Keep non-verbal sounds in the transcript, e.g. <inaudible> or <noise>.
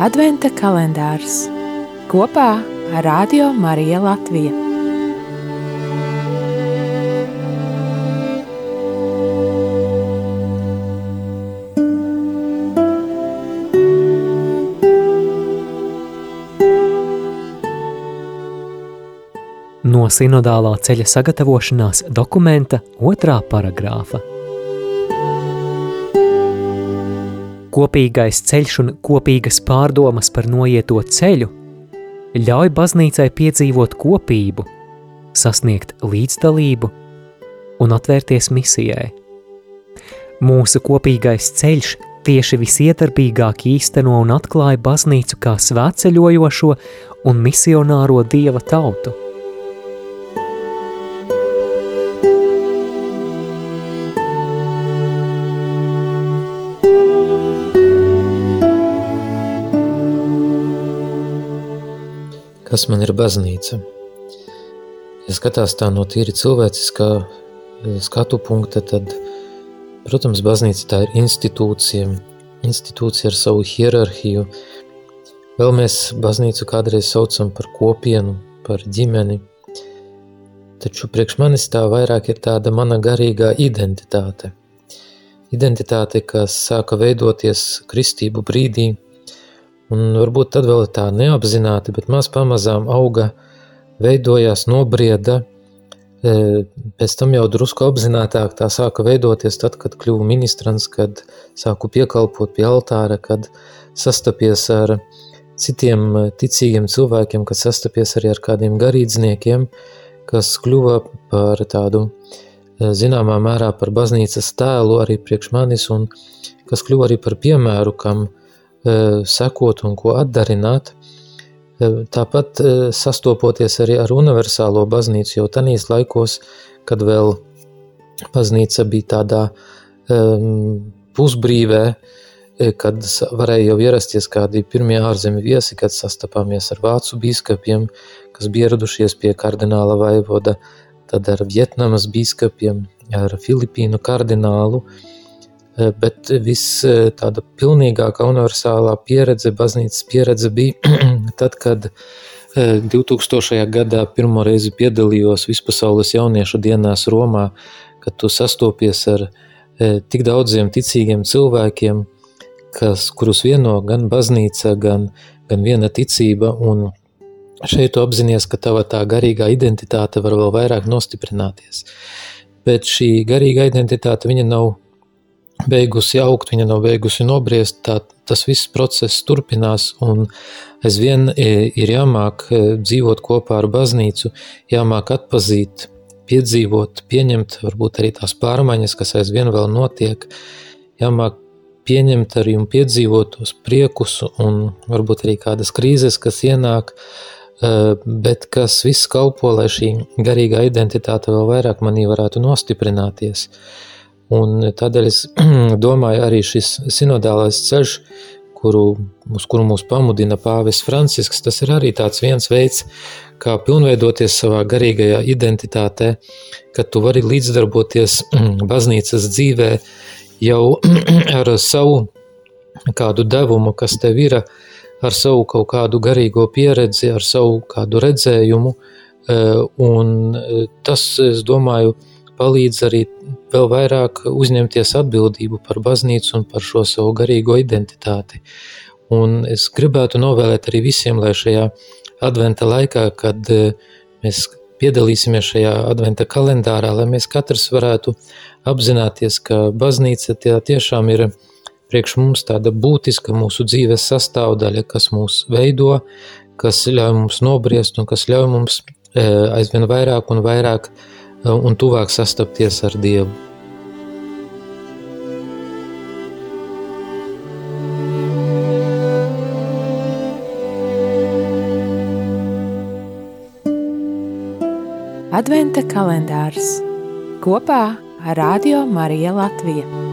Adventa kalendārs kopā ar Radio Mariju Latviju. No sinodālā ceļa sagatavošanās dokumenta otrā paragrāfa. Kopīgais ceļš un kopīgas pārdomas par noieto ceļu ļauj baznīcai piedzīvot kopību, sasniegt līdzdalību un atvērties misijai. Mūsu kopīgais ceļš tieši visiedarbīgāk īsteno un atklāja baznīcu kā svētceļojošo un misionāro dieva tautu. Kas man ir baznīca? Ja skatās tā no tīri cilvēciskā eh, skatu punkta, tad, protams, baznīca tā ir institūcija, institūcija ar savu hierarhiju. Vēl mēs baznīcu kādreiz saucam par kopienu, par ģimeni, taču priekš manis tā vairāk ir tāda mana garīgā identitāte. Identitāte, kas sāka veidoties kristību brīdī, Un varbūt tad vēl tā neapzināti, bet maz pamazām auga, veidojās, nobrieda. E, pēc tam jau drusku apzinātāk tā sāka veidoties tad, kad kļuvu ministrants, kad sāku piekalpot pie altāra, kad sastapies ar citiem ticīgiem cilvēkiem, kad sastapies arī ar kādiem garīdzniekiem, kas kļuva par tādu e, zināmā mērā par baznīcas tēlu arī priekš manis un kas kļuva arī par piemēru, kam uh, sekot un ko atdarināt. Tāpat sastopoties arī ar universālo baznīcu, jau tanīs laikos, kad vēl baznīca bija tādā um, pusbrīvē, kad varēja jau ierasties kādi pirmie ārzemju viesi, kad sastapāmies ar vācu bīskapiem, kas bija ieradušies pie kardināla vaivoda, tad ar Vietnamas bīskapiem, ar Filipīnu kardinālu, uh, bet viss eh, tāda pilnīgākā universālā pieredze, baznīcas pieredze bija <clears throat> tad, kad 2000. Eh, gadā pirmo reizi piedalījos Vispasaules jauniešu dienās Romā, kad tu sastopies ar tik daudziem ticīgiem cilvēkiem, kas, kurus vieno gan baznīca, gan, gan viena ticība, un šeit tu apzinies, ka tava tā garīgā identitāte var vēl vairāk nostiprināties. Bet šī garīga identitāte, viņa nav beigusi augt, viņa nav beigusi nobriest, tā, tas viss process turpinās un aizvien e, ir jāmāk e, dzīvot kopā ar baznīcu, jāmāk atpazīt, piedzīvot, pieņemt varbūt arī tās pārmaiņas, kas aizvien vēl notiek, jāmāk pieņemt arī un piedzīvot tos priekus un varbūt arī kādas krīzes, kas ienāk, e, bet kas viss kalpo, lai šī garīgā identitāte vēl vairāk manī varētu nostiprināties. Un tādēļ es <clears throat> domāju, arī šis sinodālais ceļš, kuru, uz kuru mūs pamudina Pāvis Francisks, tas ir arī tāds viens veids, kā pilnveidoties savā garīgajā identitātē, kad tu vari līdzdarboties <clears throat> baznīcas dzīvē jau <clears throat> ar savu kādu devumu, kas tev ir, ar savu kaut kādu garīgo pieredzi, ar savu kādu redzējumu, eh, un eh, tas, es domāju, palīdz arī vēl vairāk uzņemties atbildību par baznīcu un par šo savu garīgo identitāti. Un es gribētu novēlēt arī visiem, lai šajā adventa laikā, kad e, mēs piedalīsimies šajā adventa kalendārā, lai mēs katrs varētu apzināties, ka baznīca tie tiešām ir priekš mums tāda būtiska mūsu dzīves sastāvdaļa, kas mūs veido, kas ļauj mums nobriest un kas ļauj mums e, aizvien vairāk un vairāk uh, un tuvāk sastapties ar Dievu. Adventa kalendārs kopā ar Radio Mariju Latviju.